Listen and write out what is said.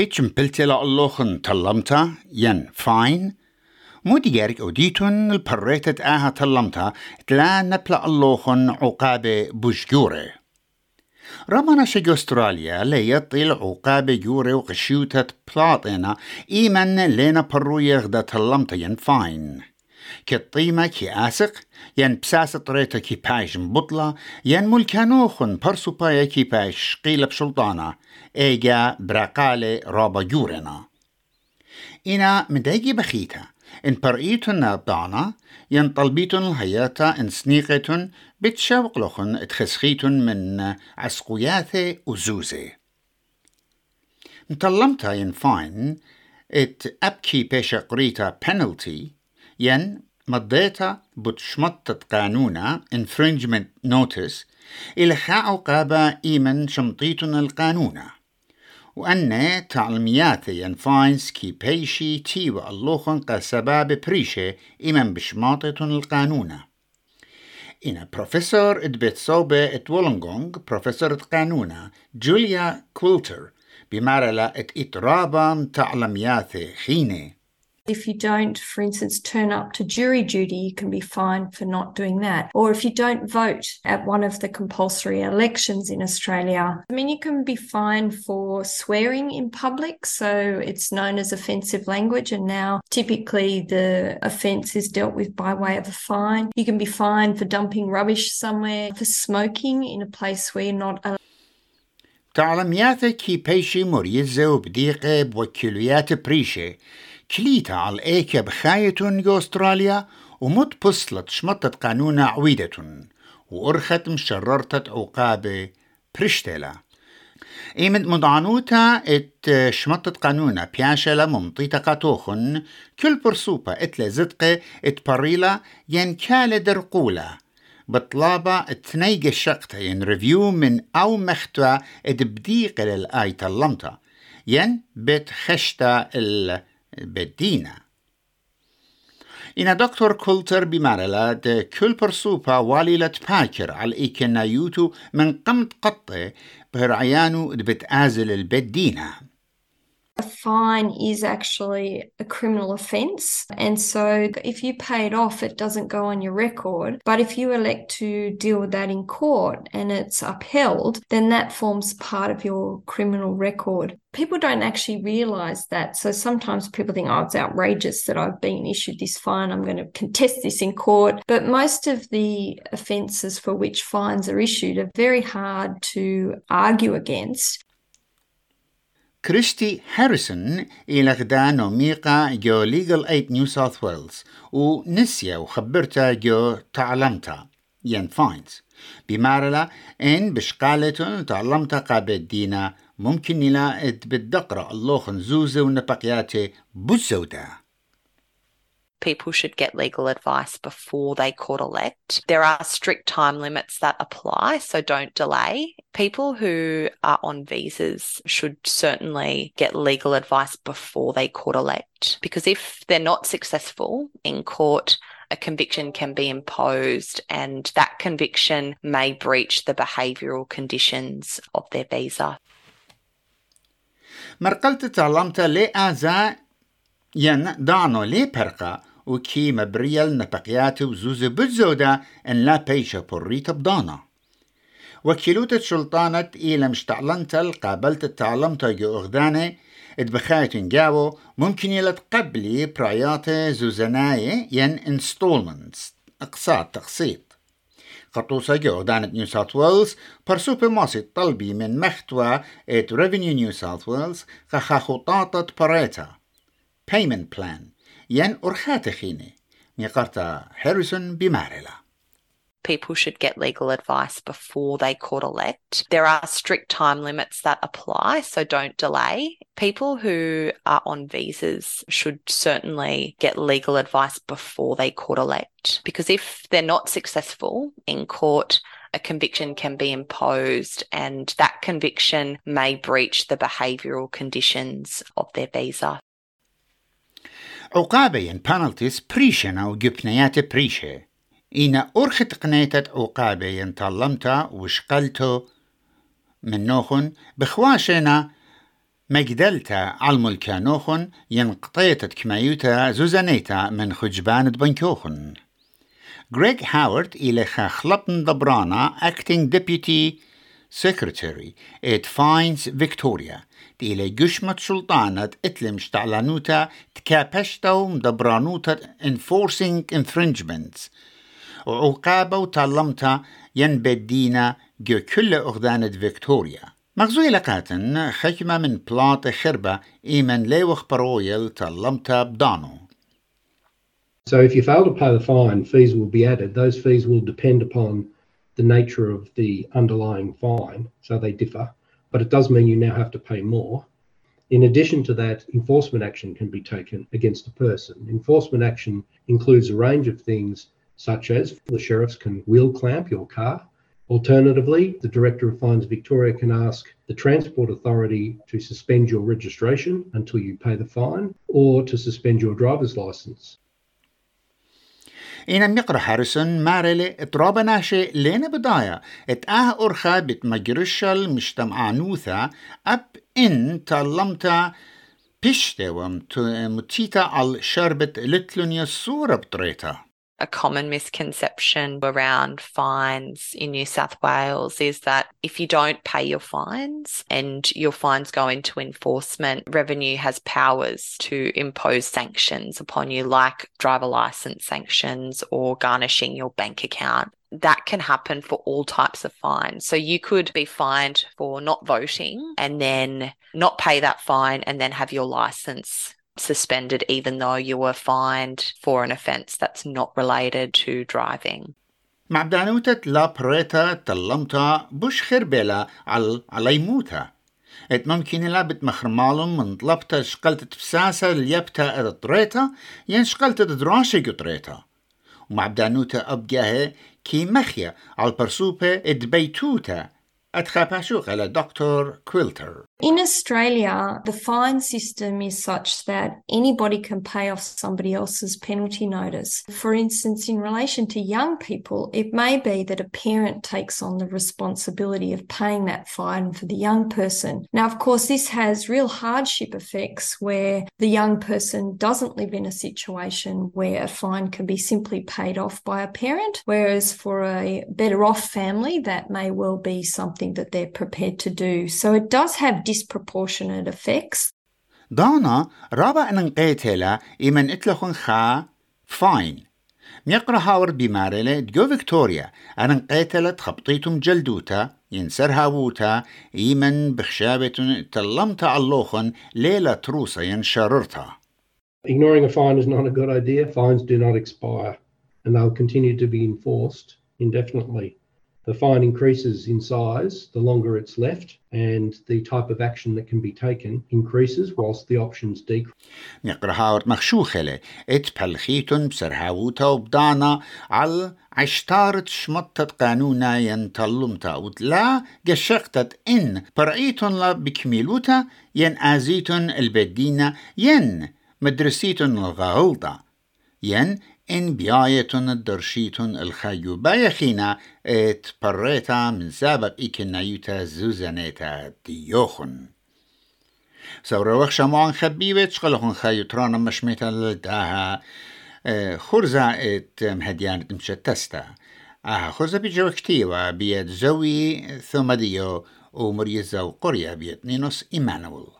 هيتش مبلتلا اللوخن تلمتا ين فاين ديارك أوديتون البريتت آها تلمتا تلا نبلا اللوخن عقابة بوشجوري رمنا شج أستراليا ليطل عقابة جوري وقشيوتة بلاطينا إيمن لينا برو يغدا تلمتا ين فاين كالطيمة كي آسق ين بساسة طريتا كي بايش مبطلة ين ملكانوخن برسو بايا كي بايش قيلة بشلطانة ايجا براقالي رابا جورنا إنا مدايجي بخيتا إن برئيتن نابدانا ين طلبيتن الهياتا إن سنيقتن بتشاوق لخن اتخسخيتن من عسقوياثي وزوزي مطلمتا ين فاين ات أبكي بيشا قريتا penalty ين مضيتا بتشمطت قانونا infringement notice إلى خاعو قابا إيمن شمطيتن القانونا. وأن تعلمياتي ين فاينس كي بيشي تيو اللوخن قسباب بريشة إيمن بشماطتن القانونا. إن بروفيسور إدبت صوبة إت وولنغونغ بروفيسور قانونا جوليا كولتر بمارلا إت إترابا تعلمياتي خيني If you don't, for instance, turn up to jury duty, you can be fined for not doing that. Or if you don't vote at one of the compulsory elections in Australia, I mean, you can be fined for swearing in public. So it's known as offensive language. And now typically the offence is dealt with by way of a fine. You can be fined for dumping rubbish somewhere, for smoking in a place where you're not allowed. تعلمياتك كي بيشي مريزة وبديقة بوكيليات بريشة كليتا على ايكا بخايتون جو أستراليا ومت بصلت شمطت قانونا عويدة وأرخت مشررتت عقابة برشتلا إيمد مضعنوتا إت شمطت قانونا بياشلا ممطيتا قاتوخن كل برسوبة إت لزدقة إت بريلا ين كالة درقولا بطلابة اتنيق الشقتا ين ريفيو من أو مختوى إت بديق للآي تلمتا ين بت خشتا ال بدينا إن دكتور كولتر بمارلا د كل برسوبا واليلة باكر على إيكنا يوتو من قمت قطة برعيانو بتآزل البدينا A fine is actually a criminal offence. And so if you pay it off, it doesn't go on your record. But if you elect to deal with that in court and it's upheld, then that forms part of your criminal record. People don't actually realise that. So sometimes people think, oh, it's outrageous that I've been issued this fine. I'm going to contest this in court. But most of the offences for which fines are issued are very hard to argue against. كريستي هاريسون إلى غدا نوميقا جو ليغل ايد نيو ساوث ويلز ونسيا وخبرتا جو تعلمتا ين فاينز بمارلا إن بشقالة تعلمتا قابل دينا ممكن نلا اد بالدقرة الله خنزوزة ونبقياتي بوزودا people should get legal advice before they court elect. There are strict time limits that apply, so don't delay. People who are on visas should certainly get legal advice before they court elect because if they're not successful in court, a conviction can be imposed and that conviction may breach the behavioural conditions of their visa. مرقلت تعلمت لي آزا ين دانو لي برقا وكي مبريل نبقيات وزوز بزودا إن لا بيشا بريت بدانا. وكيلوت شلطانة إيلا مشتعلنت قابلت تعلمت جو أغداني اتبخايت جاو ممكن يلا تقبلي برايات زوزناي ين انستولمنتس اقساط تقسيط. قطوسة جو دانت نيو ساوث ويلز برسوبي ماسي طلبي من مختوى ات ريفينيو نيو ساوث ويلز خخا خطاطة بريتا. Payment plan. Harrison bimarela. People should get legal advice before they court elect. There are strict time limits that apply, so don't delay. People who are on visas should certainly get legal advice before they court elect, because if they're not successful in court, a conviction can be imposed and that conviction may breach the behavioural conditions of their visa. عقابين بانلتيس بريشن أو جبنيات بريشة إنا أرخت قنيتت عقابين طلمتا وشقلتو من نوخن بخواشنا مجدلتا الملكانوخن ينقطيتت كمايوتا زوزانيتا من خجبان بنكوخن Greg Howard إلى خلطن دبرانا Acting Deputy Secretary at Fines Victoria. إلى جشمة سلطانة اتلم شتعلانوتا تكابشتو مدبرانوتا Enforcing Infringements. وعقابة وتعلمتا ينبدينا جو كل أغدانة فيكتوريا مغزوي لقاتن خكمة من بلاط خربة إيمن ليوخ برويل تلمتا بدانو So if you fail to pay the fine, fees will be added. Those fees will depend upon the nature of the underlying fine, so they differ, but it does mean you now have to pay more. In addition to that, enforcement action can be taken against a person. Enforcement action includes a range of things, such as the sheriffs can wheel clamp your car. Alternatively, the Director of Fines Victoria can ask the Transport Authority to suspend your registration until you pay the fine or to suspend your driver's license. إن مقر هاريسون مارلي اترابا ناشي لين بداية. ات آه أرخا بتمجرشل مجتمعانوثا أب إن تلمتا بيشتي ومتيتا على شربت لتلون يسورة بطريتا a common misconception around fines in New South Wales is that if you don't pay your fines and your fines go into enforcement, revenue has powers to impose sanctions upon you, like driver license sanctions or garnishing your bank account that can happen for all types of fines. So you could be fined for not voting and then not pay that fine and then have your license suspended even though you were fined for an offence that's not related to driving. مع بدانوتة لا بريتا تلمتا بوش خربلا على على يموتا إت ممكن لا بتمخرمالهم من طلبتا شقلت تفساسة ليبتا ارطريتا ين شقلت دراشي قطريتا ومع بدانوتا أبقاها كي مخيا على البرسوبة ادبيتوتا Dr. Quilter. In Australia, the fine system is such that anybody can pay off somebody else's penalty notice. For instance, in relation to young people, it may be that a parent takes on the responsibility of paying that fine for the young person. Now, of course, this has real hardship effects where the young person doesn't live in a situation where a fine can be simply paid off by a parent, whereas for a better off family, that may well be something something that they're prepared to do. So it does have disproportionate effects. دانا رابع ننقيتلا إمن إتلخن خا فاين ميقرا هاورد بمارلة دجو فيكتوريا أنا نقيتلا تخبطيتم جلدوتا ينسر هاووتا إيمن بخشابة تلمتا اللوخن ليلة تروسا ينشررتا Ignoring a fine is not a good idea. Fines do not expire and they'll continue to be enforced indefinitely. The fine increases in size the longer it's left, and the type of action that can be taken increases whilst the options decrease. نقرهاوت مخشوخلة ات بلخيتن بسرهاوتا وبدانا على عشتارت شمطت قانونا ينطلمتا وتلا قشقتت إن برأيتن لا بكميلوتا ين آزيتن البدينة ين مدرسيتن الغالطة ين إن بيايتون الدرشيتون الخيو بايخينا إت بريتا من سابق إكنايوتا زوزانيتا ديوخن سورا وخشا معن خبيبت شغلهم خيو ترانا مشميتا لداها خرزة إت مهديانة مشتستا آها خرزة بيجو كتيوة بيت زوي ثم ديو ومريزة وقرية بيت نينوس إيمانويل.